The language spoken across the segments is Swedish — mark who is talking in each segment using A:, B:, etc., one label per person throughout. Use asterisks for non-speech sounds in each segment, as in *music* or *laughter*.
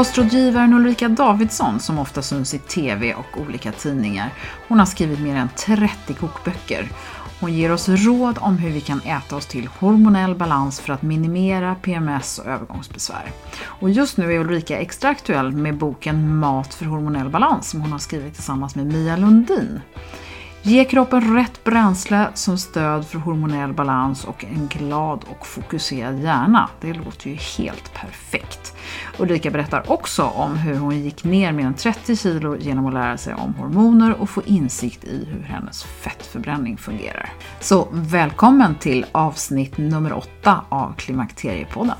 A: Kostrådgivaren Ulrika Davidsson, som ofta syns i TV och olika tidningar, hon har skrivit mer än 30 kokböcker. Hon ger oss råd om hur vi kan äta oss till hormonell balans för att minimera PMS och övergångsbesvär. Och just nu är Ulrika extra aktuell med boken Mat för hormonell balans som hon har skrivit tillsammans med Mia Lundin. Ge kroppen rätt bränsle som stöd för hormonell balans och en glad och fokuserad hjärna. Det låter ju helt perfekt. Ulrika berättar också om hur hon gick ner mer än 30 kilo genom att lära sig om hormoner och få insikt i hur hennes fettförbränning fungerar. Så välkommen till avsnitt nummer 8 av Klimakteriepodden.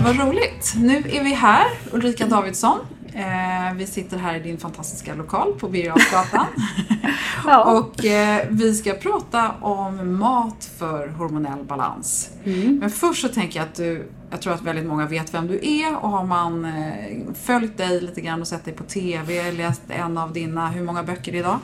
A: Vad roligt! Nu är vi här, Ulrika Davidsson. Eh, vi sitter här i din fantastiska lokal på Birger *laughs* ja. Och eh, vi ska prata om mat för hormonell balans. Mm. Men först så tänker jag att du, jag tror att väldigt många vet vem du är och har man eh, följt dig lite grann och sett dig på TV, läst en av dina, hur många böcker idag?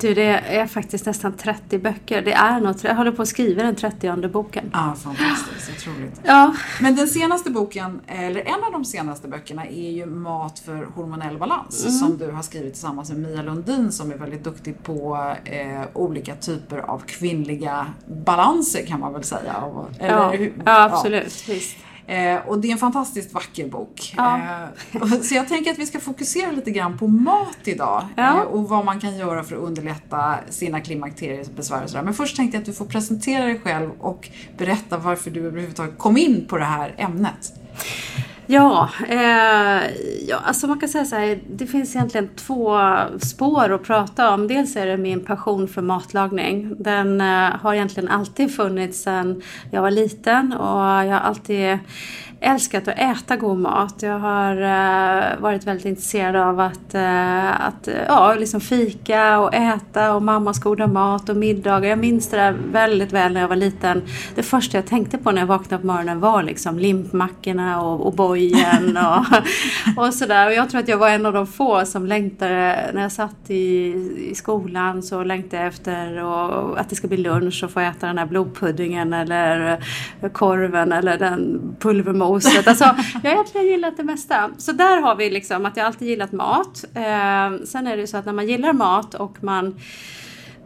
B: Du, det är faktiskt nästan 30 böcker. Det är något, jag håller på att skriva den 30 boken.
A: Ja, fantastiskt. Otroligt. Ja. Men den senaste boken, eller en av de senaste böckerna, är ju Mat för hormonell balans. Mm. Som du har skrivit tillsammans med Mia Lundin som är väldigt duktig på eh, olika typer av kvinnliga balanser kan man väl säga.
B: Eller, ja, ja, absolut. Ja. Visst.
A: Eh, och det är en fantastiskt vacker bok. Ja. Eh, så jag tänker att vi ska fokusera lite grann på mat idag. Ja. Eh, och vad man kan göra för att underlätta sina klimakteriebesvär och sådär. Men först tänkte jag att du får presentera dig själv och berätta varför du överhuvudtaget kom in på det här ämnet.
B: Ja, eh, ja, alltså man kan säga så här, det finns egentligen två spår att prata om. Dels är det min passion för matlagning. Den eh, har egentligen alltid funnits sedan jag var liten och jag har alltid älskat att äta god mat. Jag har uh, varit väldigt intresserad av att, uh, att uh, ja, liksom fika och äta och mammas goda mat och middagar. Jag minns det där väldigt väl när jag var liten. Det första jag tänkte på när jag vaknade på morgonen var liksom limpmackorna och, och bojen *laughs* och, och sådär. Och jag tror att jag var en av de få som längtade, när jag satt i, i skolan så längtade jag efter och, att det ska bli lunch och få äta den här blodpuddingen eller korven eller den moset. Alltså, jag har egentligen gillat det mesta. Så där har vi liksom att jag alltid gillat mat. Eh, sen är det ju så att när man gillar mat och man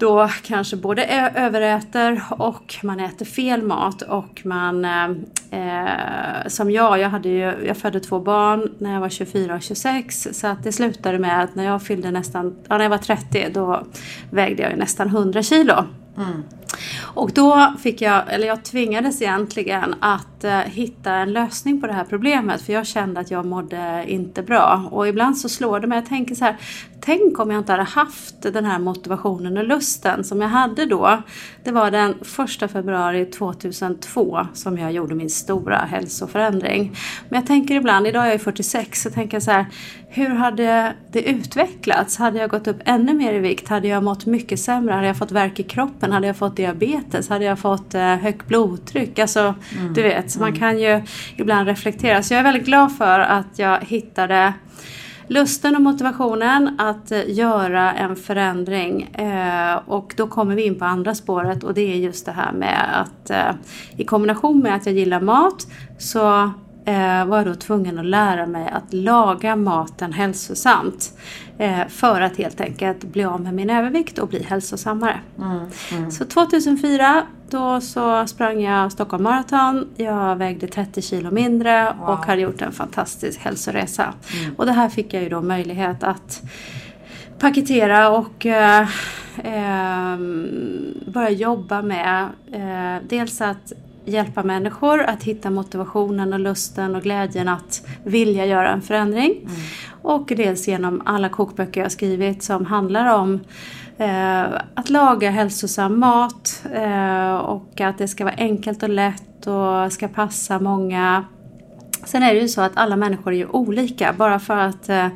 B: då kanske både överäter och man äter fel mat och man eh, eh, som jag, jag, hade ju, jag födde två barn när jag var 24 och 26 så att det slutade med att när jag fyllde nästan, ja, när jag var 30 då vägde jag ju nästan 100 kilo. Mm. Och då fick jag, eller jag tvingades egentligen att eh, hitta en lösning på det här problemet för jag kände att jag mådde inte bra. Och ibland så slår det mig, jag tänker så här, tänk om jag inte hade haft den här motivationen och lusten som jag hade då. Det var den 1 februari 2002 som jag gjorde min stora hälsoförändring. Men jag tänker ibland, idag är jag 46, så tänker jag så här, hur hade det utvecklats? Hade jag gått upp ännu mer i vikt? Hade jag mått mycket sämre? Hade jag fått värk i kroppen? Hade jag fått diabetes? Hade jag fått eh, högt blodtryck? Alltså, mm. du vet, så man kan ju ibland reflektera. Så jag är väldigt glad för att jag hittade lusten och motivationen att eh, göra en förändring. Eh, och då kommer vi in på andra spåret och det är just det här med att i kombination med att jag gillar mat så var jag då tvungen att lära mig att laga maten hälsosamt. Eh, för att helt enkelt bli av med min övervikt och bli hälsosammare. Mm, mm. Så 2004 då så sprang jag Stockholm Marathon. Jag vägde 30 kilo mindre wow. och hade gjort en fantastisk hälsoresa. Mm. Och det här fick jag ju då möjlighet att paketera och eh, eh, börja jobba med. Eh, dels att hjälpa människor att hitta motivationen och lusten och glädjen att vilja göra en förändring. Mm. Och dels genom alla kokböcker jag skrivit som handlar om eh, att laga hälsosam mat eh, och att det ska vara enkelt och lätt och ska passa många Sen är det ju så att alla människor är ju olika. Bara för att eh,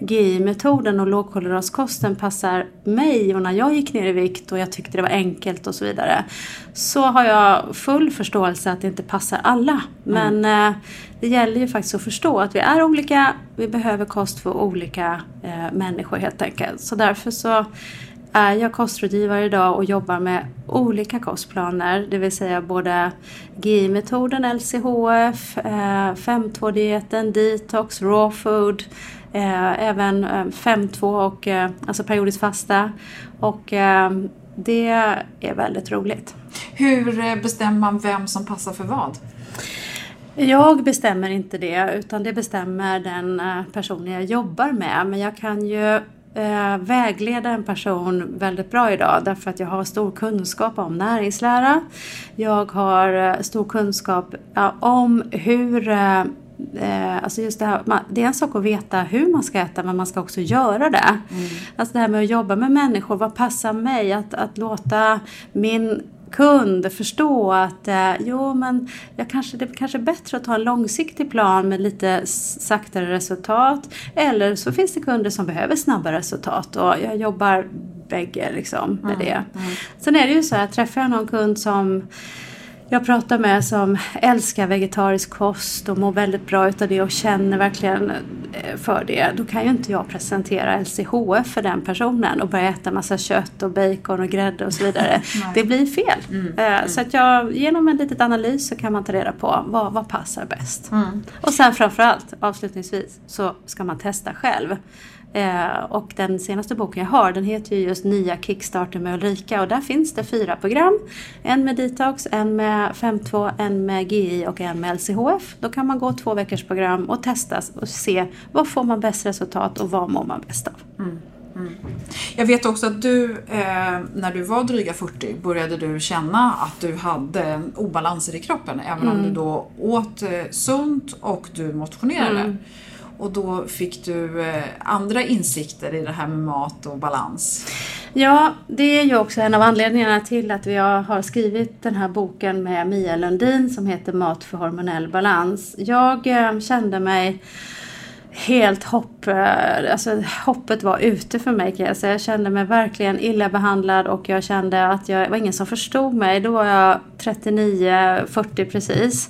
B: GI-metoden och lågkolhydratkosten passar mig och när jag gick ner i vikt och jag tyckte det var enkelt och så vidare. Så har jag full förståelse att det inte passar alla. Men mm. eh, det gäller ju faktiskt att förstå att vi är olika. Vi behöver kost för olika eh, människor helt enkelt. Så därför så är jag kostrådgivare idag och jobbar med olika kostplaner. Det vill säga både GI-metoden, LCHF, 5.2-dieten, eh, detox, raw food. Eh, även 5.2 eh, och alltså periodiskt fasta. Och det är väldigt roligt.
A: Hur bestämmer man vem som passar för vad?
B: Jag bestämmer inte det utan det bestämmer den personen jag jobbar med. Men jag kan ju eh, vägleda en person väldigt bra idag därför att jag har stor kunskap om näringslära. Jag har eh, stor kunskap ja, om hur eh, eh, alltså just det, här, det är en sak att veta hur man ska äta men man ska också göra det. Mm. Alltså det här med att jobba med människor, vad passar mig? Att, att låta min kund förstå att eh, jo men jag kanske, det är kanske är bättre att ta en långsiktig plan med lite saktare resultat. Eller så finns det kunder som behöver snabba resultat och jag jobbar bägge liksom med mm, det. Mm. Sen är det ju så här, träffar jag någon kund som jag pratar med som älskar vegetarisk kost och mår väldigt bra utav det och känner verkligen eh, för det. Då kan ju inte jag presentera LCHF för den personen och börja äta massa kött och bacon och grädde och så vidare. *laughs* det blir fel. Mm, eh, mm. Så att jag, genom en liten analys så kan man ta reda på vad, vad passar bäst. Mm. Och sen framförallt avslutningsvis så ska man testa själv. Eh, och den senaste boken jag har den heter ju just Nya Kickstarter med Ulrika och där finns det fyra program. En med detox, en med 5.2, en med GI och en med LCHF. Då kan man gå två veckors program och testa och se vad får man bäst resultat och vad mår man bäst av. Mm.
A: Mm. Jag vet också att du, eh, när du var dryga 40, började du känna att du hade obalanser i kroppen. Även mm. om du då åt eh, sunt och du motionerade. Mm. Och då fick du eh, andra insikter i det här med mat och balans.
B: Ja, det är ju också en av anledningarna till att vi har skrivit den här boken med Mia Lundin som heter Mat för hormonell balans. Jag eh, kände mig helt hopp, eh, alltså hoppet var ute för mig kan jag säga. Jag kände mig verkligen illa behandlad och jag kände att jag var ingen som förstod mig. Då var jag 39, 40 precis.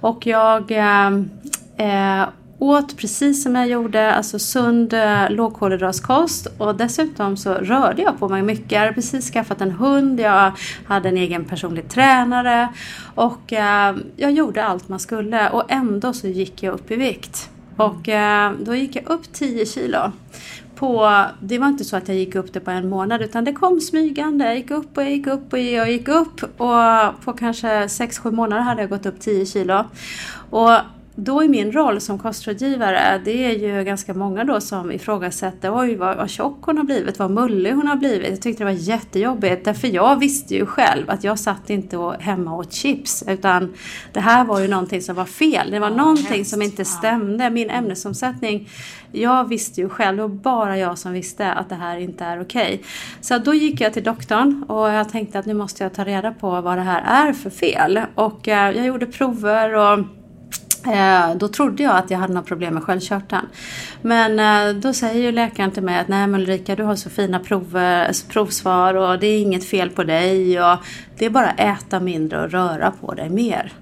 B: Och jag eh, åt precis som jag gjorde, alltså sund eh, lågkolhydratskost och dessutom så rörde jag på mig mycket. Jag hade precis skaffat en hund, jag hade en egen personlig tränare och eh, jag gjorde allt man skulle och ändå så gick jag upp i vikt. Och eh, då gick jag upp 10 kilo. På, det var inte så att jag gick upp det på en månad utan det kom smygande. Jag gick upp och jag gick upp och jag gick upp och på kanske 6-7 månader hade jag gått upp 10 kilo. Och då i min roll som kostrådgivare, det är ju ganska många då som ifrågasätter oj vad, vad tjock hon har blivit, vad mullig hon har blivit. Jag tyckte det var jättejobbigt därför jag visste ju själv att jag satt inte och, hemma och åt chips utan det här var ju någonting som var fel. Det var någonting helst. som inte stämde. Min ämnesomsättning, jag visste ju själv, var bara jag som visste att det här inte är okej. Okay. Så då gick jag till doktorn och jag tänkte att nu måste jag ta reda på vad det här är för fel. Och eh, jag gjorde prover och då trodde jag att jag hade något problem med sköldkörteln. Men eh, då säger ju läkaren till mig att nej men Ulrika du har så fina prover, provsvar och det är inget fel på dig och det är bara att äta mindre och röra på dig mer.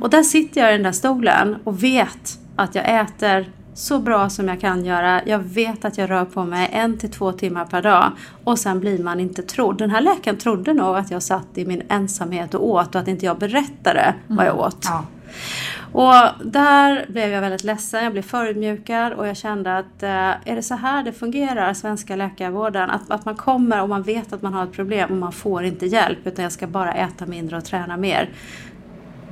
B: Och där sitter jag i den där stolen och vet att jag äter så bra som jag kan göra. Jag vet att jag rör på mig en till två timmar per dag och sen blir man inte trodd. Den här läkaren trodde nog att jag satt i min ensamhet och åt och att inte jag berättade vad jag åt. Ja. Och där blev jag väldigt ledsen, jag blev förödmjukad och jag kände att eh, är det så här det fungerar, svenska läkarvården? Att, att man kommer och man vet att man har ett problem och man får inte hjälp utan jag ska bara äta mindre och träna mer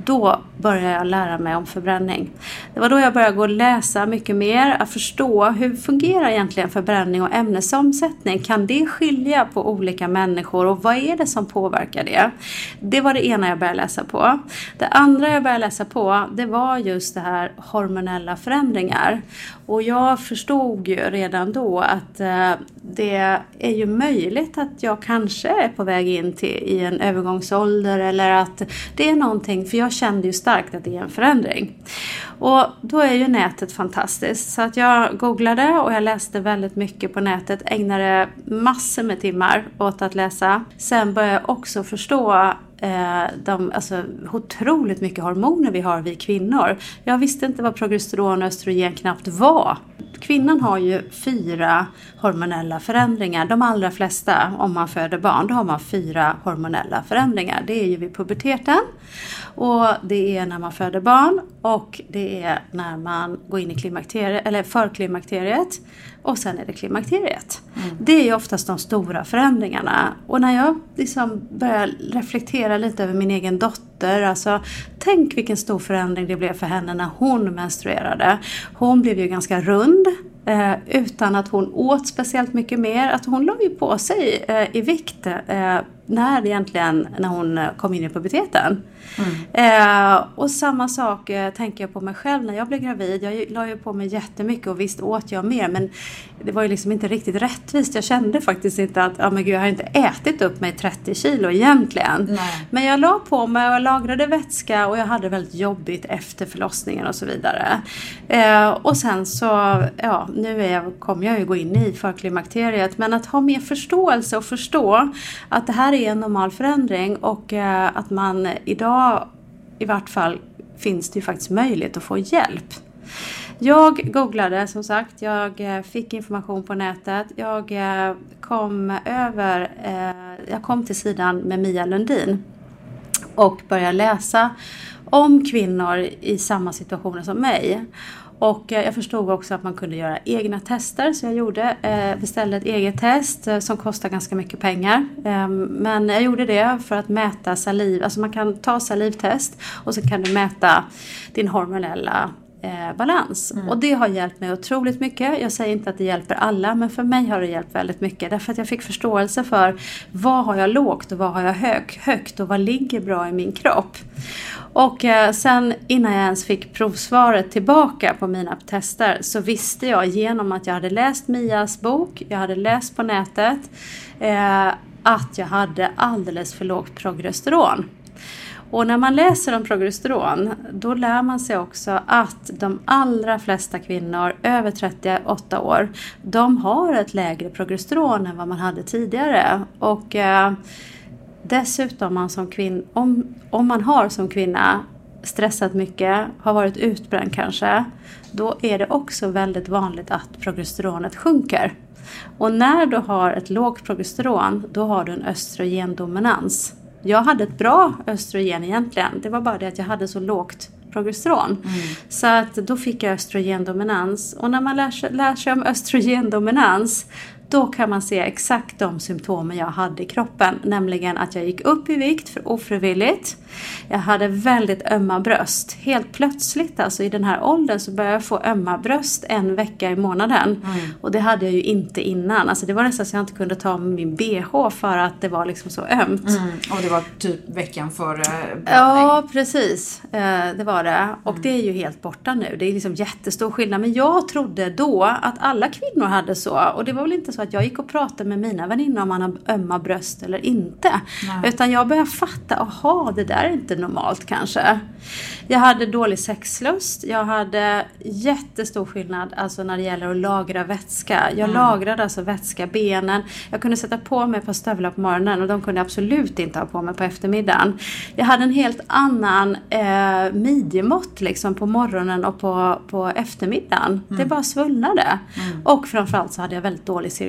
B: då började jag lära mig om förbränning. Det var då jag började gå och läsa mycket mer, att förstå hur fungerar egentligen förbränning och ämnesomsättning? Kan det skilja på olika människor och vad är det som påverkar det? Det var det ena jag började läsa på. Det andra jag började läsa på, det var just det här hormonella förändringar. Och jag förstod ju redan då att eh, det är ju möjligt att jag kanske är på väg in till, i en övergångsålder eller att det är någonting, för jag jag kände ju starkt att det är en förändring. Och då är ju nätet fantastiskt. Så att jag googlade och jag läste väldigt mycket på nätet, ägnade massor med timmar åt att läsa. Sen började jag också förstå eh, de, alltså, otroligt mycket hormoner vi har vi kvinnor. Jag visste inte vad progesteron och östrogen knappt var. Kvinnan har ju fyra hormonella förändringar. De allra flesta, om man föder barn, då har man fyra hormonella förändringar. Det är ju vid puberteten och det är när man föder barn och det är när man går in i klimakteriet, eller förklimakteriet och sen är det klimakteriet. Mm. Det är ju oftast de stora förändringarna. Och när jag liksom börjar reflektera lite över min egen dotter, alltså tänk vilken stor förändring det blev för henne när hon menstruerade. Hon blev ju ganska rund Eh, utan att hon åt speciellt mycket mer. Att hon la ju på sig eh, i vikt eh, när egentligen när hon kom in i puberteten. Mm. Eh, och samma sak eh, tänker jag på mig själv när jag blev gravid. Jag la ju på mig jättemycket och visst åt jag mer men det var ju liksom inte riktigt rättvist. Jag kände faktiskt inte att, ja oh, men gud jag har inte ätit upp mig 30 kilo egentligen. Nej. Men jag la på mig och jag lagrade vätska och jag hade väldigt jobbigt efter förlossningen och så vidare. Eh, och sen så, ja nu är jag, kommer jag ju gå in i förklimakteriet men att ha mer förståelse och förstå att det här är är en normal förändring och eh, att man idag i vart fall finns det ju faktiskt möjlighet att få hjälp. Jag googlade som sagt, jag eh, fick information på nätet. Jag eh, kom över, eh, jag kom till sidan med Mia Lundin och började läsa om kvinnor i samma situationer som mig. Och eh, jag förstod också att man kunde göra egna tester så jag gjorde, eh, beställde ett eget test eh, som kostar ganska mycket pengar. Ehm, men jag gjorde det för att mäta saliv, alltså man kan ta salivtest och så kan du mäta din hormonella balans. Mm. Och det har hjälpt mig otroligt mycket. Jag säger inte att det hjälper alla men för mig har det hjälpt väldigt mycket. Därför att jag fick förståelse för vad har jag lågt och vad har jag hög, högt och vad ligger bra i min kropp. Och eh, sen innan jag ens fick provsvaret tillbaka på mina tester så visste jag genom att jag hade läst Mias bok, jag hade läst på nätet eh, att jag hade alldeles för lågt progesteron. Och när man läser om progesteron då lär man sig också att de allra flesta kvinnor över 38 år de har ett lägre progesteron än vad man hade tidigare. Och eh, Dessutom man som kvinn, om, om man har som kvinna stressat mycket, har varit utbränd kanske, då är det också väldigt vanligt att progesteronet sjunker. Och när du har ett lågt progesteron, då har du en östrogendominans. Jag hade ett bra östrogen egentligen, det var bara det att jag hade så lågt progesteron. Mm. Så att då fick jag östrogendominans. Och när man lär sig, lär sig om östrogendominans då kan man se exakt de symptomen jag hade i kroppen. Nämligen att jag gick upp i vikt för ofrivilligt. Jag hade väldigt ömma bröst. Helt plötsligt alltså i den här åldern så började jag få ömma bröst en vecka i månaden. Mm. Och det hade jag ju inte innan. Alltså det var nästan så jag inte kunde ta min bh för att det var liksom så ömt. Mm.
A: Och det var typ veckan före?
B: Ja precis. Eh, det var det. Och mm. det är ju helt borta nu. Det är liksom jättestor skillnad. Men jag trodde då att alla kvinnor hade så. Och det var väl inte så så att jag gick och pratade med mina väninnor om man har ömma bröst eller inte. Nej. Utan jag började fatta, aha det där är inte normalt kanske. Jag hade dålig sexlust, jag hade jättestor skillnad alltså när det gäller att lagra vätska. Jag mm. lagrade alltså vätska, benen. Jag kunde sätta på mig ett par stövlar på morgonen och de kunde jag absolut inte ha på mig på eftermiddagen. Jag hade en helt annan eh, midjemått liksom på morgonen och på, på eftermiddagen. Mm. Det bara svullnade. Mm. Och framförallt så hade jag väldigt dålig cirkulation.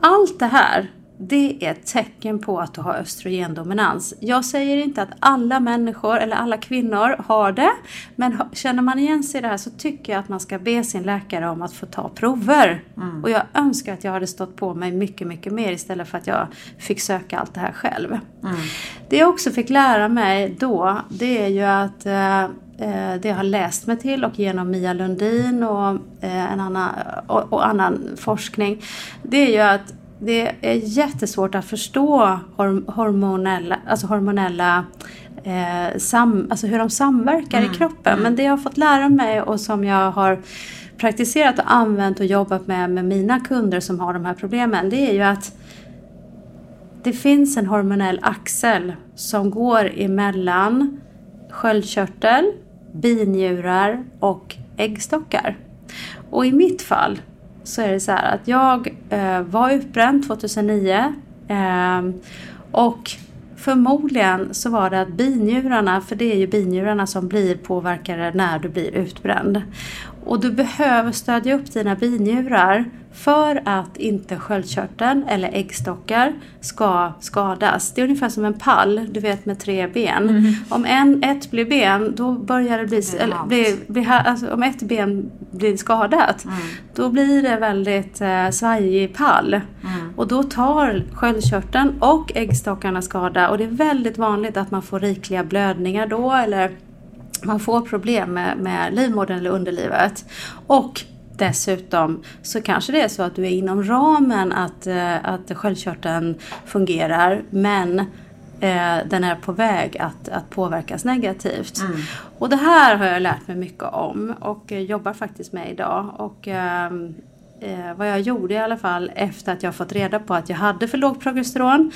B: Allt det här det är ett tecken på att du har östrogendominans. Jag säger inte att alla människor eller alla kvinnor har det. Men känner man igen sig i det här så tycker jag att man ska be sin läkare om att få ta prover. Mm. Och jag önskar att jag hade stått på mig mycket, mycket mer istället för att jag fick söka allt det här själv. Mm. Det jag också fick lära mig då, det är ju att eh, eh det jag har läst mig till och genom Mia Lundin och, eh, en annan, och, och annan forskning. Det är ju att det är jättesvårt att förstå hormonella, alltså hormonella eh, sam, alltså hur de samverkar mm. i kroppen. Mm. Men det jag har fått lära mig och som jag har praktiserat och använt och jobbat med med mina kunder som har de här problemen. Det är ju att det finns en hormonell axel som går emellan sköldkörtel, binjurar och äggstockar. Och i mitt fall så är det så här att jag eh, var utbränd 2009 eh, och förmodligen så var det att binjurarna, för det är ju binjurarna som blir påverkade när du blir utbränd. Och du behöver stödja upp dina binjurar för att inte sköldkörteln eller äggstockar ska skadas. Det är ungefär som en pall, du vet med tre ben. Mm. Om en, ett blir ben, då börjar det bli... Det eller, bli, bli, alltså, om ett ben blir skadat, mm. då blir det väldigt eh, svajig pall. Mm. Och då tar sköldkörteln och äggstockarna skada. Och det är väldigt vanligt att man får rikliga blödningar då, eller man får problem med, med livmodern eller underlivet. Och dessutom så kanske det är så att du är inom ramen att, eh, att sköldkörteln fungerar men eh, den är på väg att, att påverkas negativt. Mm. Och det här har jag lärt mig mycket om och eh, jobbar faktiskt med idag. Och, ehm, eh, vad jag gjorde i alla fall efter att jag fått reda på att jag hade för lågt progesteron.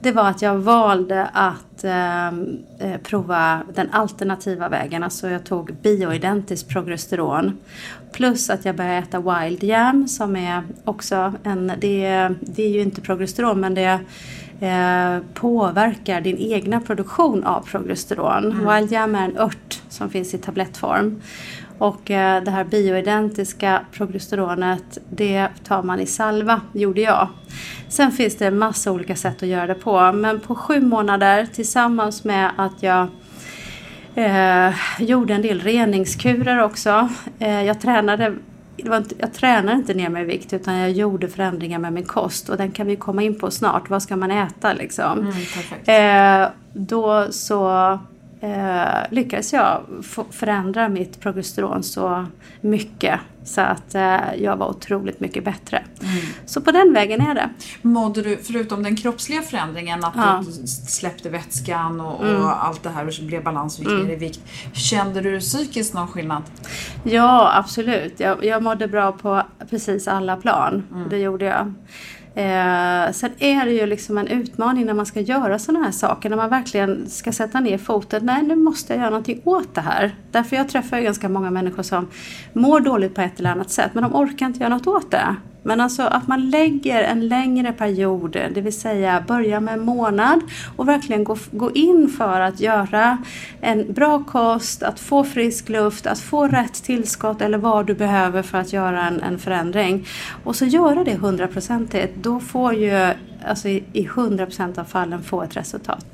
B: Det var att jag valde att ehm, eh, prova den alternativa vägen. Alltså jag tog bioidentiskt progesteron. Plus att jag började äta wild jam som är också en, det, det är ju inte progesteron men det eh, påverkar din egna produktion av progesteron. Mm. Wild jam är en ört som finns i tablettform. Och eh, det här bioidentiska progesteronet det tar man i salva, gjorde jag. Sen finns det en massa olika sätt att göra det på. Men på sju månader tillsammans med att jag eh, gjorde en del reningskurer också. Eh, jag tränade inte, jag tränade inte ner mig i vikt utan jag gjorde förändringar med min kost och den kan vi komma in på snart. Vad ska man äta liksom? Mm, eh, då så eh, lyckades jag förändra mitt progesteron så mycket så att eh, jag var otroligt mycket bättre. Mm. Så på den vägen är det.
A: Mådde du, förutom den kroppsliga förändringen, att ja. du släppte vätskan och, och mm. allt det här och blev balans och gick mm. ner i vikt. Kände du psykiskt någon skillnad?
B: Ja, absolut. Jag, jag mådde bra på precis alla plan. Mm. Det gjorde jag. Eh, sen är det ju liksom en utmaning när man ska göra sådana här saker. När man verkligen ska sätta ner foten. Nej, nu måste jag göra någonting åt det här. Därför jag träffar ju ganska många människor som mår dåligt på ett eller annat sätt. Men de orkar inte göra något åt det. Men alltså att man lägger en längre period, det vill säga börja med en månad och verkligen gå, gå in för att göra en bra kost, att få frisk luft, att få rätt tillskott eller vad du behöver för att göra en, en förändring. Och så göra det hundraprocentigt. Då får ju alltså i hundra procent av fallen få ett resultat.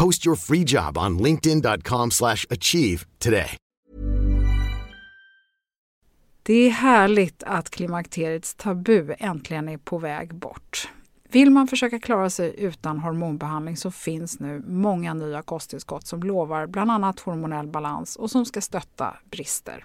C: Post your free job on linkedin.com/achieve slash achieve today.
A: Det är härligt att klimakteriets tabu äntligen är på väg bort. Vill man försöka klara sig utan hormonbehandling så finns nu många nya kosttillskott som lovar bland annat hormonell balans och som ska stötta brister.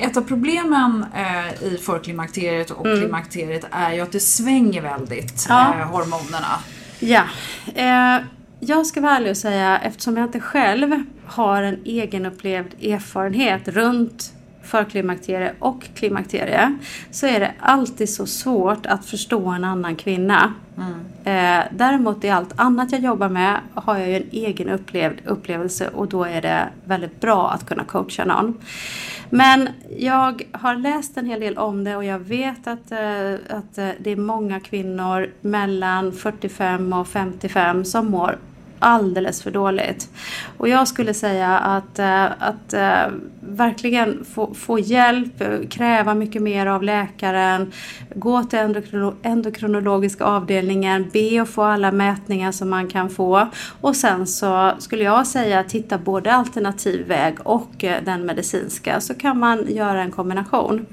A: Ett av problemen eh, i förklimakteriet och
B: Mm.
A: klimakteriet är ju att det svänger väldigt,
B: Ja.
A: eh, hormonerna.
B: Ja, eh, jag ska vara ärlig och säga eftersom jag inte själv har en egenupplevd erfarenhet runt förklimakterie och klimakterie så är det alltid så svårt att förstå en annan kvinna. Eh, däremot i allt annat jag jobbar med har jag ju en egen upplevd upplevelse och då är det väldigt bra att kunna coacha någon. Men jag har läst en hel del om det och jag vet att, eh, att eh, det är många kvinnor mellan 45 och 55 som mår alldeles för dåligt. Och jag skulle säga att, eh, att eh, verkligen få, få hjälp, kräva mycket mer av läkaren, gå till endokrino- endokrinologiska avdelningen, be att få alla mätningar som man kan få. Och sen så skulle jag säga titta både alternativ väg och eh, den medicinska så kan man göra en kombination.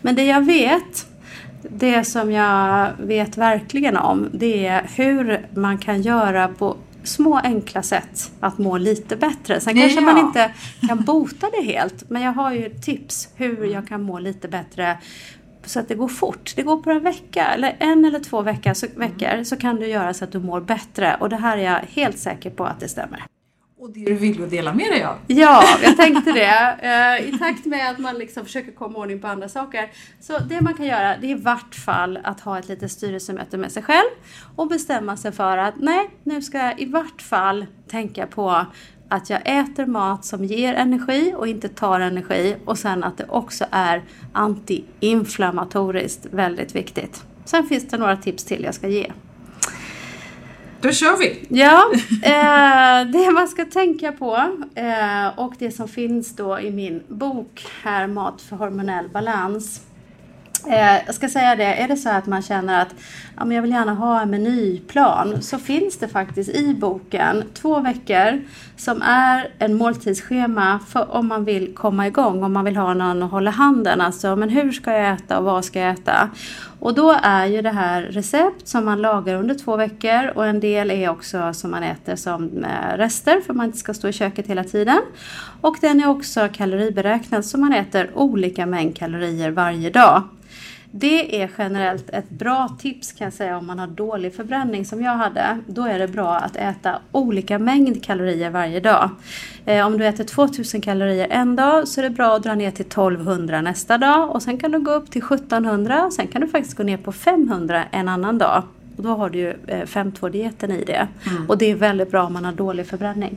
B: Men det jag vet det som jag vet verkligen om det är hur man kan göra på små enkla sätt att må lite bättre. Sen kanske
A: Ja.
B: man inte kan bota det helt men jag har ju tips hur jag kan må lite bättre så att det går fort. Det går på en vecka eller en eller två veckor så, veckor så kan du göra så att du mår bättre och det här är jag helt säker på att det stämmer.
A: Och det du vill dela med dig av.
B: Ja, jag tänkte det. Eh, I takt med att man liksom försöker komma ordning på andra saker. Så det man kan göra det är i vart fall att ha ett litet styrelsemöte med sig själv och bestämma sig för att nej, nu ska jag i vart fall tänka på att jag äter mat som ger energi och inte tar energi och sen att det också är antiinflammatoriskt väldigt viktigt. Sen finns det några tips till jag ska ge.
A: Då kör vi!
B: Ja, eh, det man ska tänka på eh, och det som finns då i min bok här Mat för hormonell balans. Eh, jag ska säga det, är det så att man känner att ja, men jag vill gärna ha en menyplan så finns det faktiskt i boken två veckor som är en måltidsschema för om man vill komma igång, om man vill ha någon att hålla handen. Alltså, men hur ska jag äta och vad ska jag äta? Och då är ju det här recept som man lagar under två veckor och en del är också som man äter som eh, rester för man inte ska stå i köket hela tiden. Och den är också kaloriberäknad så man äter olika mängd kalorier varje dag. Det är generellt ett bra tips kan jag säga om man har dålig förbränning som jag hade. Då är det bra att äta olika mängd kalorier varje dag. Eh, om du äter 2000 kalorier en dag så är det bra att dra ner till 1200 nästa dag och sen kan du gå upp till 1700 och sen kan du faktiskt gå ner på 500 en annan dag. Och då har du ju eh, 5-2-dieten i det. Och det är väldigt bra om man har dålig förbränning.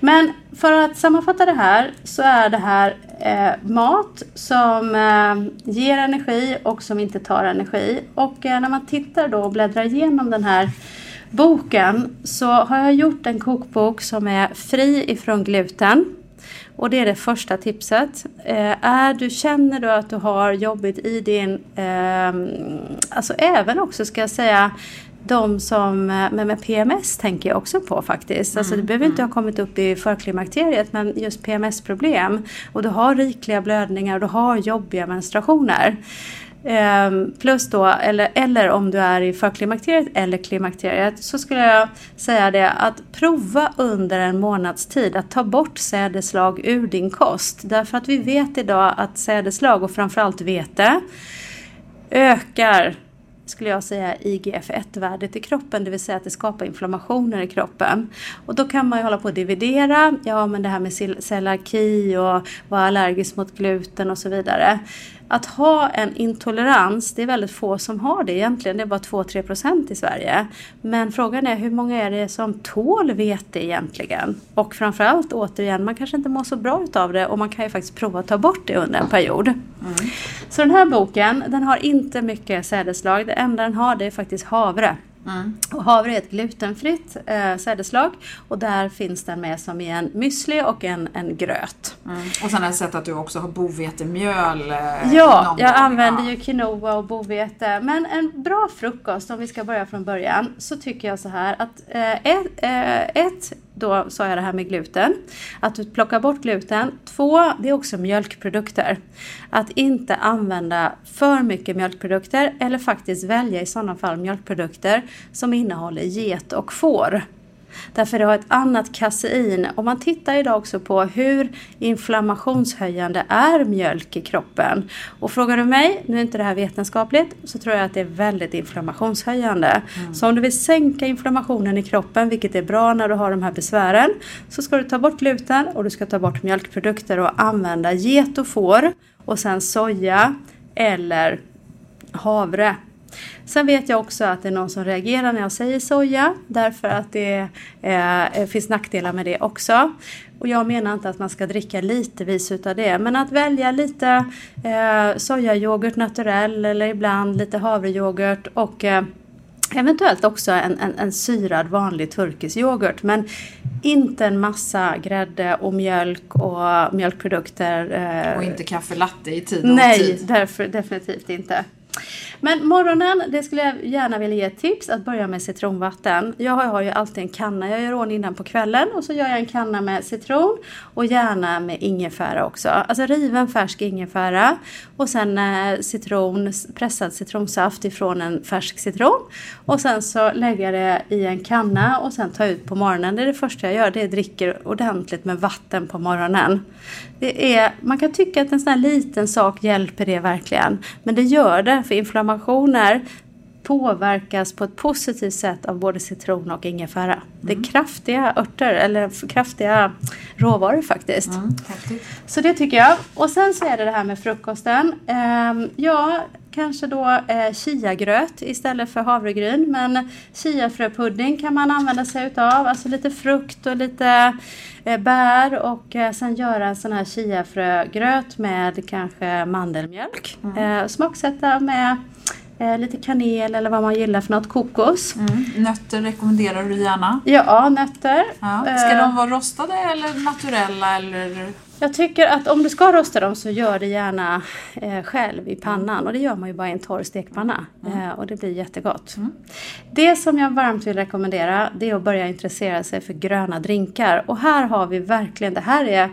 B: Men för att sammanfatta det här så är det här eh, mat som eh, ger energi och som inte tar energi. Och eh, när man tittar då och bläddrar igenom den här boken så har jag gjort en kokbok som är fri ifrån gluten. Och det är det första tipset. Eh, är du, känner du att du har jobbigt i din, eh, alltså även också ska jag säga de som eh, med, PMS tänker jag också på faktiskt. Alltså, mm, du behöver inte mm. ha kommit upp i förklimakteriet men just PMS-problem. Och du har rikliga blödningar och du har jobbiga menstruationer. Um, plus då, eller, eller om du är i förklimakteriet eller klimakteriet så skulle jag säga det att prova under en månads tid att ta bort sädeslag ur din kost. Därför att vi vet idag att sädeslag och framförallt vete ökar skulle jag säga IGF-1-värdet i kroppen, det vill säga att det skapar inflammationer i kroppen. Och då kan man ju hålla på att dividera, ja men det här med celiaki och vara allergisk mot gluten och så vidare. Att ha en intolerans, det är väldigt få som har det egentligen, det är bara 2-3% i Sverige. Men frågan är hur många är det som tål vete egentligen? Och framförallt återigen, man kanske inte mår så bra utav det och man kan ju faktiskt prova att ta bort det under en period. Mm. Så den här boken, den har inte mycket sädeslag, det enda den har det är faktiskt havre. Mm. Och havre är ett glutenfritt eh, sädeslag och där finns den med som i en müsli och en, en gröt.
A: Mm. Och sen har jag sett att du också har bovetemjöl. Eh,
B: ja, jag använder ju quinoa och bovete. Men en bra frukost, om vi ska börja från början, så tycker jag så här att eh, ett, eh, ett då sa jag det här med gluten. Att du plockar bort gluten. Två, det är också mjölkprodukter. Att inte använda för mycket mjölkprodukter eller faktiskt välja i sådana fall mjölkprodukter som innehåller get och får. Därför det har ett annat kasein. Och man tittar idag också på hur inflammationshöjande är mjölk i kroppen. Och frågar du mig, nu är inte det här vetenskapligt, så tror jag att det är väldigt inflammationshöjande. Mm. Så om du vill sänka inflammationen i kroppen, vilket är bra när du har de här besvären, så ska du ta bort gluten och du ska ta bort mjölkprodukter och använda get och får och sen soja eller havre Sen vet jag också att det är någon som reagerar när jag säger soja därför att det eh, finns nackdelar med det också. Och jag menar inte att man ska dricka litevis utav det men att välja lite eh, sojayoghurt naturell eller ibland lite havreyoghurt och eh, Eventuellt också en, en, en, syrad vanlig turkisk yoghurt men inte en massa grädde och mjölk och mjölkprodukter.
A: Eh, och inte kaffe latte i tid
B: och Nej, tid. därför definitivt inte. Men morgonen, det skulle jag gärna vilja ge ett tips att börja med citronvatten. Jag har ju alltid en kanna, jag gör ordning den på kvällen och så gör jag en kanna med citron och gärna med ingefära också. Alltså riven färsk ingefära och sen eh, citron, pressad citronsaft ifrån en färsk citron. Och sen så lägger jag det i en kanna och sen tar jag ut på morgonen. Det är det första jag gör, det är dricker ordentligt med vatten på morgonen. Det är, man kan tycka att en sån här liten sak hjälper det verkligen. Men det gör det, för inflammationer påverkas på ett positivt sätt av både citron och ingefära. Mm. Det är kraftiga örter, eller kraftiga råvaror faktiskt. Mm, så det tycker jag. Och sen så är det det här med frukosten. Um, ja, kanske då eh, chiagröt istället för havregryn. Men chiafröpudding kan man använda sig utav. Alltså lite frukt och lite eh, bär och eh, sen göra en sån här chiafrögröt med kanske mandelmjölk. Mm. Smaksätta med Eh, lite kanel eller vad man gillar för något, kokos. Mm.
A: Nötter rekommenderar du gärna?
B: Ja, nötter. Ja.
A: Ska eh, de vara rostade eller naturella? Eller?
B: Jag tycker att om du ska rosta dem så gör det gärna eh, själv i pannan och det gör man ju bara i en torr stekpanna mm. eh, och det blir jättegott. Mm. Det som jag varmt vill rekommendera det är att börja intressera sig för gröna drinkar och här har vi verkligen, det här är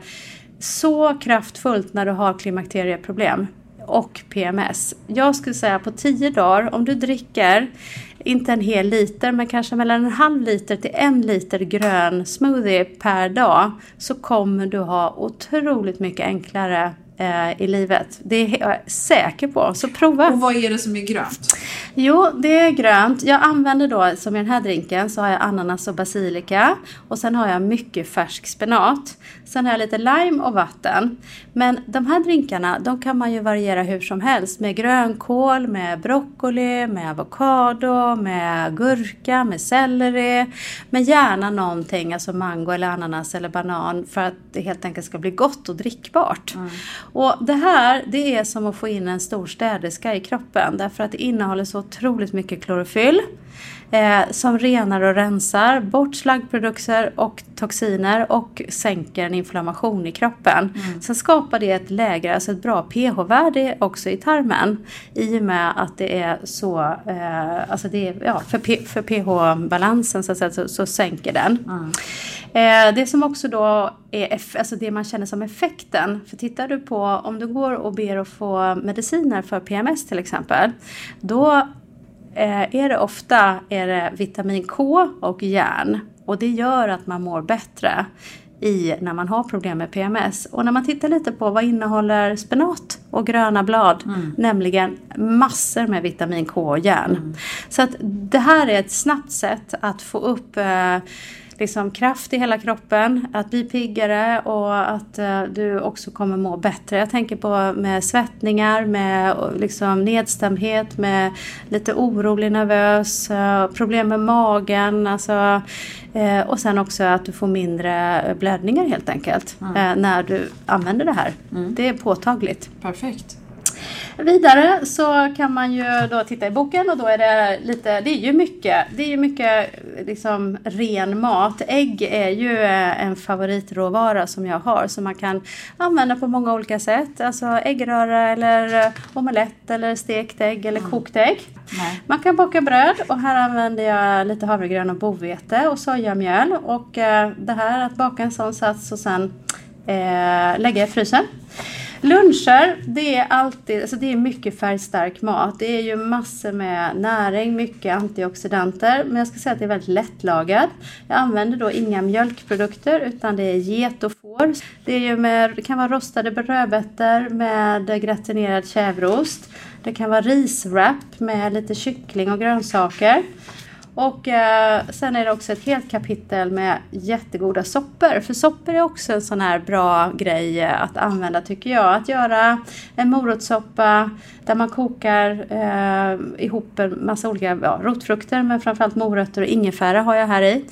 B: så kraftfullt när du har klimakterieproblem och PMS. Jag skulle säga på 10 dagar, om du dricker inte en hel liter men kanske mellan en halv liter till en liter grön smoothie per dag så kommer du ha otroligt mycket enklare eh, i livet. Det är jag säker på, så prova.
A: Och vad är det som är grönt?
B: Jo, det är grönt. Jag använder då, som i den här drinken, så har jag ananas och basilika. Och sen har jag mycket färsk spenat. Sen har jag lite lime och vatten. Men de här drinkarna, de kan man ju variera hur som helst. Med grönkål, med broccoli, med avokado, med gurka, med selleri. Men gärna någonting, alltså mango eller ananas eller banan. För att det helt enkelt ska bli gott och drickbart. Mm. Och det här, det är som att få in en stor städerska i kroppen. Därför att det innehåller så otroligt mycket klorofyll. Eh, som renar och rensar bort slaggprodukter och toxiner och sänker en inflammation i kroppen. Mm. Sen skapar det ett lägre, alltså ett bra pH-värde också i tarmen. I och med att det är så, eh, alltså det är, ja, för, för pH-balansen så, så, så, sänker den. Mm. Eh, det som också då är alltså det man känner som effekten. För tittar du på om du går och ber att få mediciner för PMS till exempel. Då eh, är det ofta är det vitamin K och järn. Och det gör att man mår bättre i när man har problem med PMS. Och när man tittar lite på vad innehåller spenat och gröna blad, mm. nämligen massor med vitamin K och järn. Mm. Så att det här är ett snabbt sätt att få upp eh, liksom kraft i hela kroppen, att bli piggare och att uh, du också kommer må bättre. Jag tänker på med svettningar, med liksom nedstämdhet, med lite orolig, nervös, uh, problem med magen. Alltså, uh, och sen också att du får mindre blödningar helt enkelt mm. när du använder det här. Mm. Det är påtagligt.
A: Perfekt.
B: Vidare så kan man ju då titta i boken och då är det lite, det är ju mycket, det är ju mycket liksom ren mat. Ägg är ju eh, en favoritråvara som jag har som man kan använda på många olika sätt. Alltså äggröra eller eh, omelett eller stekt ägg eller mm. kokt ägg. Nej. Man kan baka bröd och här använder jag lite havregryn och bovete och sojamjöl. Och eh, det här att baka en sån sats och sen eh, lägga i frysen. Luncher, det är alltid, alltså det är mycket färgstark mat. Det är ju massor med näring, mycket antioxidanter. Men jag ska säga att det är väldigt lättlagad. Jag använder då inga mjölkprodukter utan det är get och får. Det, är ju med, det kan vara rostade rödbetor med gratinerad kävrost. Det kan vara riswrap med lite kyckling och grönsaker. Och eh, sen är det också ett helt kapitel med jättegoda soppor. För soppor är också en sån här bra grej att använda tycker jag. Att göra en morotssoppa där man kokar eh, ihop en massa olika ja, rotfrukter men framförallt morötter och ingefära har jag här i.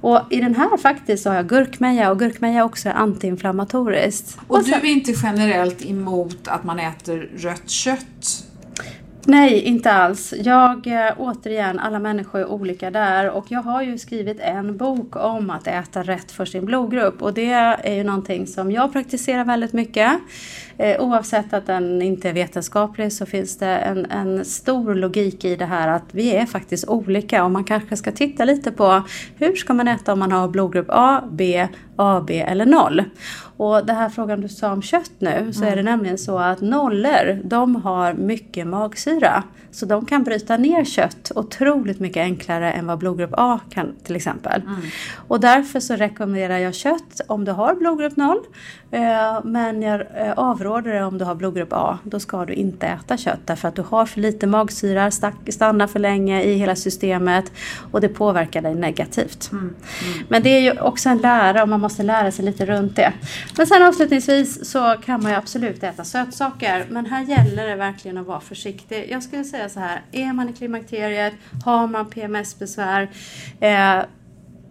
B: Och i den här faktiskt så har jag gurkmeja och gurkmeja också är antiinflammatoriskt.
A: Och, och du är inte generellt emot att man äter rött kött
B: Nej, inte alls. Jag, eh, återigen, alla människor är olika där och jag har ju skrivit en bok om att äta rätt för sin blodgrupp och det är ju någonting som jag praktiserar väldigt mycket. Eh, oavsett att den inte är vetenskaplig så finns det en, en stor logik i det här att vi är faktiskt olika och man kanske ska titta lite på hur ska man äta om man har blodgrupp A, B, AB eller 0. Och den här frågan du sa om kött nu så mm. är det nämligen så att nollor de har mycket magsyra. Så de kan bryta ner kött otroligt mycket enklare än vad blodgrupp A kan till exempel. Mm. Och därför så rekommenderar jag kött om du har blodgrupp 0. Eh, men jag eh, avråder dig om du har blodgrupp A. Då ska du inte äta kött därför att du har för lite magsyra, stannar för länge i hela systemet och det påverkar dig negativt. Mm. Mm. Men det är ju också en lära och man måste lära sig lite runt det. Men sen avslutningsvis så kan man ju absolut äta sötsaker. Men här gäller det verkligen att vara försiktig. Jag skulle säga så här, är man i klimakteriet, har man PMS-besvär, eh,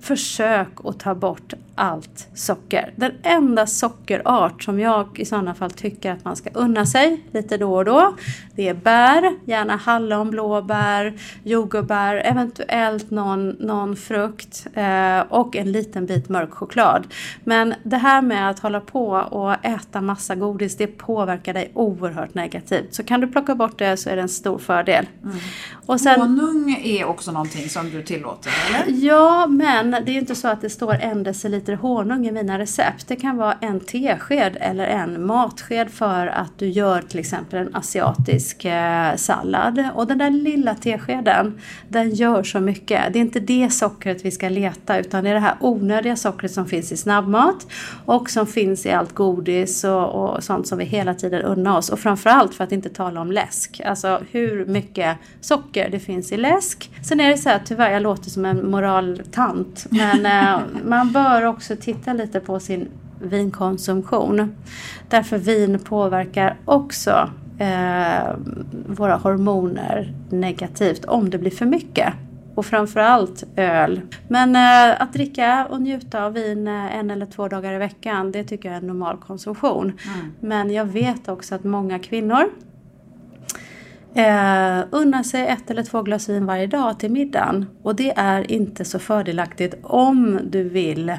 B: försök att ta bort allt socker. Den enda sockerart som jag i sådana fall tycker att man ska unna sig lite då och då. Det är bär, gärna hallon, blåbär, jordgubbar, eventuellt någon, någon frukt eh, och en liten bit mörk choklad. Men det här med att hålla på och äta massa godis det påverkar dig oerhört negativt. Så kan du plocka bort det så är det en stor fördel.
A: Mm. Och sen, Honung är också någonting som du tillåter eller?
B: Ja men det är inte så att det står en deciliter liter honung i mina recept. Det kan vara en tesked eller en matsked för att du gör till exempel en asiatisk eh, sallad. Och den där lilla teskeden, den gör så mycket. Det är inte det sockret vi ska leta utan det är det här onödiga sockret som finns i snabbmat och som finns i allt godis och, och sånt som vi hela tiden unnar oss. Och framförallt för att inte tala om läsk. Alltså hur mycket socker det finns i läsk. Sen är det så här, tyvärr jag låter som en moraltant, men eh, *laughs* man bör också titta lite på sin vinkonsumtion. Därför vin påverkar också eh, våra hormoner negativt om det blir för mycket. Och framförallt öl. Men eh, att dricka och njuta av vin eh, en eller två dagar i veckan det tycker jag är en normal konsumtion. Mm. Men jag vet också att många kvinnor Eh, unna sig ett eller två glas vin varje dag till middagen. Och det är inte så fördelaktigt om du vill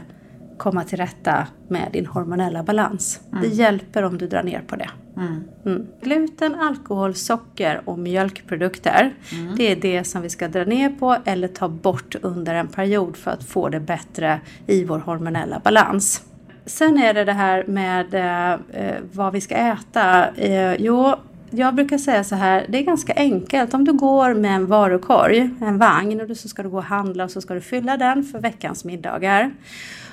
B: komma till rätta med din hormonella balans. Mm. Det hjälper om du drar ner på det. Mm. Mm. Gluten, alkohol, socker och mjölkprodukter. Mm. Det är det som vi ska dra ner på eller ta bort under en period för att få det bättre i vår hormonella balans. Sen är det det här med eh, vad vi ska äta. Eh, jo, jag brukar säga så här, det är ganska enkelt. Om du går med en varukorg, en vagn, och så ska du gå och handla och så ska du fylla den för veckans middagar.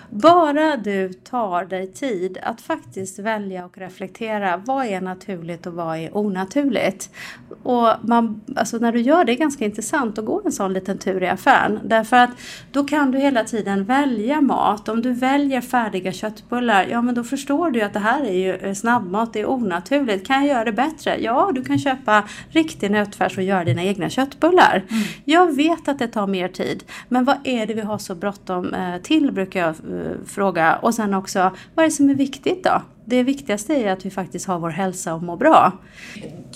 B: Bara du tar dig tid att faktiskt välja och reflektera. Vad är naturligt och vad är onaturligt? Och man, alltså när du gör det är ganska intressant att gå en sån liten tur i affären. Därför att då kan du hela tiden välja mat. Om du väljer färdiga köttbullar, ja men då förstår du att det här är ju eh, snabbmat, det är onaturligt. Kan jag göra det bättre? Ja, du kan köpa riktig nötfärs och göra dina egna köttbullar. Mm. Jag vet att det tar mer tid, men vad är det vi har så bråttom eh, till brukar jag fråga. Och sen också, vad är det som är viktigt då? Det viktigaste är att vi faktiskt har vår hälsa och mår bra.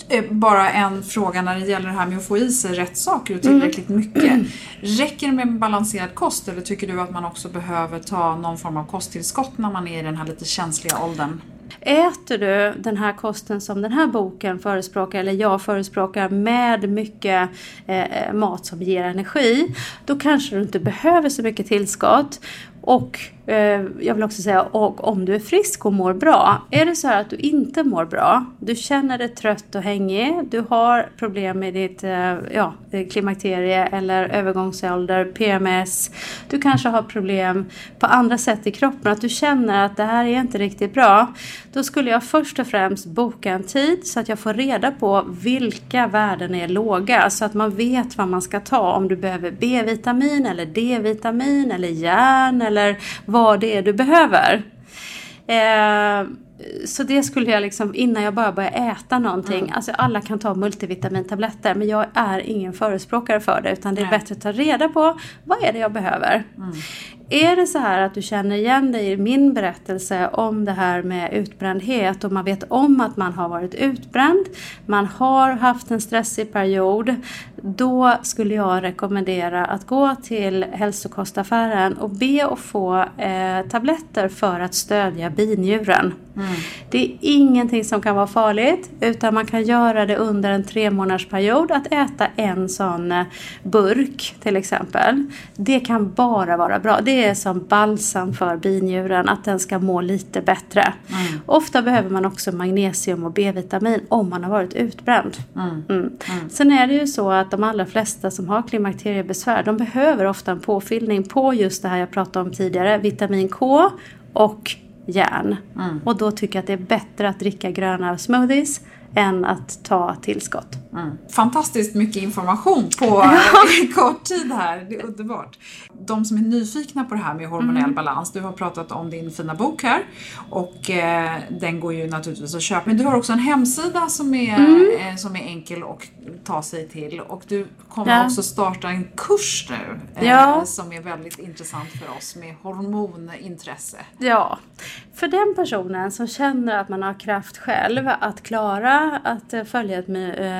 A: Eh, bara en fråga när det gäller det här med att få i sig rätt saker och tillräckligt mm. mycket. Räcker det med balanserad kost eller tycker du att man också behöver ta någon form av kosttillskott när man är i den här lite känsliga åldern?
B: Äter du den här kosten som den här boken förespråkar, eller jag förespråkar, med mycket eh, mat som ger energi, då kanske du inte behöver så mycket tillskott. Och eh, jag vill också säga, och om du är frisk och mår bra. Är det så här att du inte mår bra, du känner dig trött och hängig, du har problem med ditt eh, ja, eh, klimakterie eller övergångsålder, PMS. Du kanske har problem på andra sätt i kroppen, att du känner att det här är inte riktigt bra. Då skulle jag först och främst boka en tid så att jag får reda på vilka värden är låga. Så att man vet vad man ska ta. Om du behöver B-vitamin eller D-vitamin eller järn eller vad det är du behöver. Eh, så det skulle jag liksom, innan jag bara börjar äta någonting, mm. alltså alla kan ta multivitamintabletter men jag är ingen förespråkare för det utan det är Nej. bättre att ta reda på vad är det jag behöver. Mm. Är det så här att du känner igen dig i min berättelse om det här med utbrändhet och man vet om att man har varit utbränd, man har haft en stressig period, då skulle jag rekommendera att gå till hälsokostaffären och be att få eh, tabletter för att stödja binjuren. Mm. Det är ingenting som kan vara farligt utan man kan göra det under en tre månaders period att äta en sån eh, burk till exempel. Det kan bara vara bra. Det är som balsam för binjuren att den ska må lite bättre. Mm. Ofta behöver man också magnesium och B-vitamin om man har varit utbränd. Mm. mm. mm. Sen är det ju så att de allra flesta som har klimakteriebesvär de behöver ofta en påfyllning på just det här jag pratade om tidigare, vitamin K och järn. Mm. Och då tycker jag att det är bättre att dricka gröna smoothies än att ta tillskott.
A: Mm. Fantastiskt mycket information på *laughs* *laughs* kort tid här, det är underbart. De som är nyfikna på det här med hormonell mm. balans, du har pratat om din fina bok här och eh, den går ju naturligtvis att köpa. Men du har också en hemsida som är, mm. eh, som är enkel att ta sig till och du kommer ja. också starta en kurs nu eh, ja. som är väldigt intressant för oss med hormonintresse.
B: Ja, för den personen som känner att man har kraft själv att klara att eh, följa ett eh,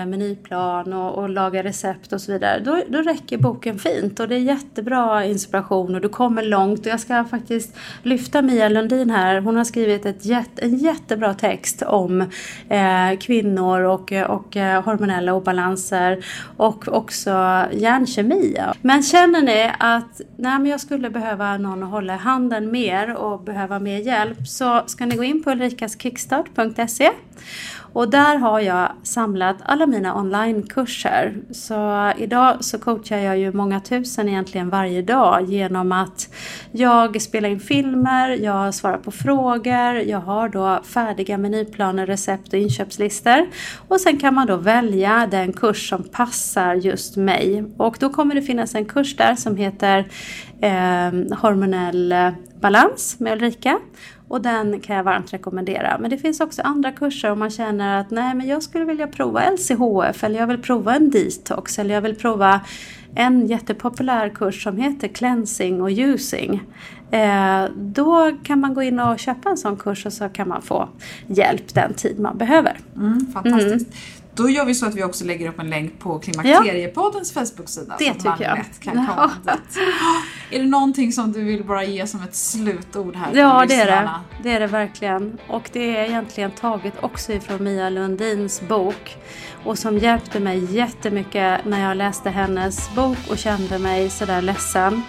B: menyplan och, och laga recept och så vidare, då, då räcker boken fint och det är jättebra inspiration och du kommer långt. Och jag ska faktiskt lyfta Mia Lundin här. Hon har skrivit ett jätte, en jättebra text om eh, kvinnor och, eh, och hormonella obalanser och också hjärnkemi. Men känner ni att nej, men jag skulle behöva någon att hålla i handen mer och behöva mer hjälp så ska ni gå in på ulrikaskickstart.se och där har jag samlat alla mina onlinekurser. Så idag så coachar jag ju många tusen egentligen varje dag genom att jag spelar in filmer, jag svarar på frågor, jag har då färdiga menyplaner, recept och inköpslistor. Och sen kan man då välja den kurs som passar just mig. Och då kommer det finnas en kurs där som heter eh, Hormonell balans med Ulrika. Och den kan jag varmt rekommendera. Men det finns också andra kurser om man känner att nej men jag skulle vilja prova LCHF eller jag vill prova en detox eller jag vill prova en jättepopulär kurs som heter cleansing och using. Eh, då kan man gå in och köpa en sån kurs och så kan man få hjälp den tid man behöver.
A: Mm, fantastiskt. Mm. Då gör vi så att vi också lägger upp en länk på Klimakteriepoddens Facebook-sida.
B: Det tycker jag.
A: kan komma dit. *gasps* Är det någonting som du vill bara ge som ett slutord här till
B: Ja, det är det. Det är det verkligen. Och det är egentligen taget också ifrån Mia Lundins bok. Och som hjälpte mig jättemycket när jag läste hennes bok och kände mig sådär ledsen.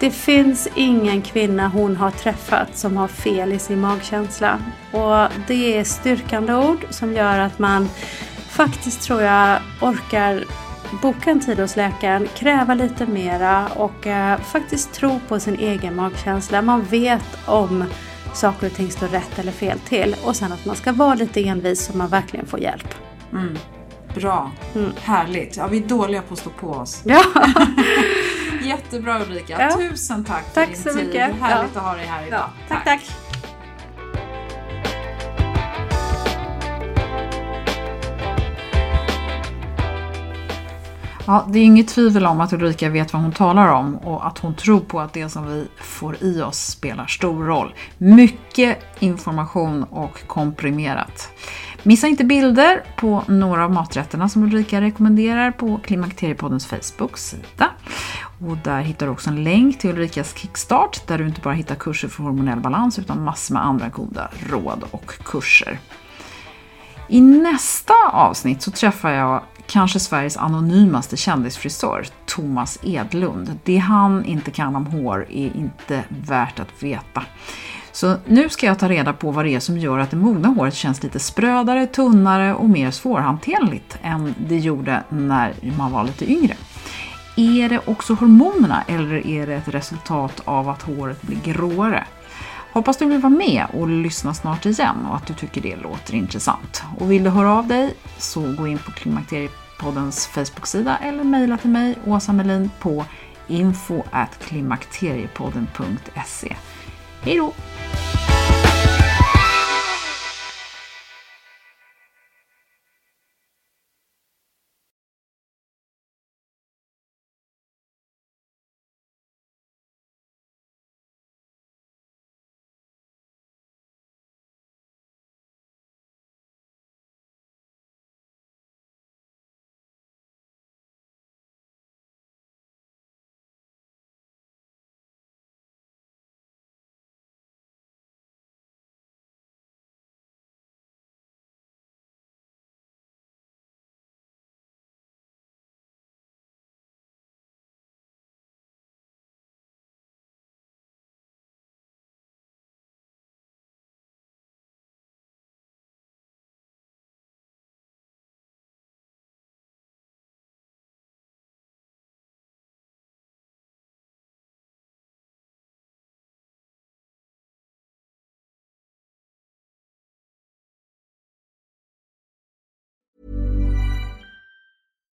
B: Det finns ingen kvinna hon har träffat som har fel i sin magkänsla. Och det är styrkande ord som gör att man faktiskt tror jag orkar boka en tid hos läkaren, kräva lite mera och eh, faktiskt tro på sin egen magkänsla. Man vet om saker och ting står rätt eller fel till och sen att man ska vara lite envis så man verkligen får hjälp.
A: Bra. Härligt. Ja, vi är dåliga på att stå på oss.
B: Ja, *laughs*
A: Jättebra Ulrika.
B: Ja.
A: Tusen tack,
B: Tack
A: för din
B: så
A: tid.
B: mycket.
A: Härligt
B: Ja.
A: att ha dig här idag.
B: ja tack tack.
A: Ja, det är inget tvivel om att Ulrika vet vad hon talar om och att hon tror på att det som vi får i oss spelar stor roll. Mycket information och komprimerat. Missa inte bilder på några av maträtterna som Ulrika rekommenderar på Klimakteriepoddens Facebook-sida. Och där hittar du också en länk till Ulrikas Kickstart där du inte bara hittar kurser för hormonell balans utan massor med andra goda råd och kurser. I nästa avsnitt så träffar jag kanske Sveriges anonymaste kändisfrisör, Thomas Edlund. Det han inte kan om hår är inte värt att veta. Så nu ska jag ta reda på vad det är som gör att det mogna håret känns lite sprödare, tunnare och mer svårhanterligt än det gjorde när man var lite yngre. Är det också hormonerna eller är det ett resultat av att håret blir gråare? Hoppas du vill vara med och lyssna snart igen och att du tycker det låter intressant. Och vill du höra av dig så gå in på Klimakteriepoddens Facebook-sida eller mejla till mig, Åsa Melin, på info klimakteriepodden.se. Hej då!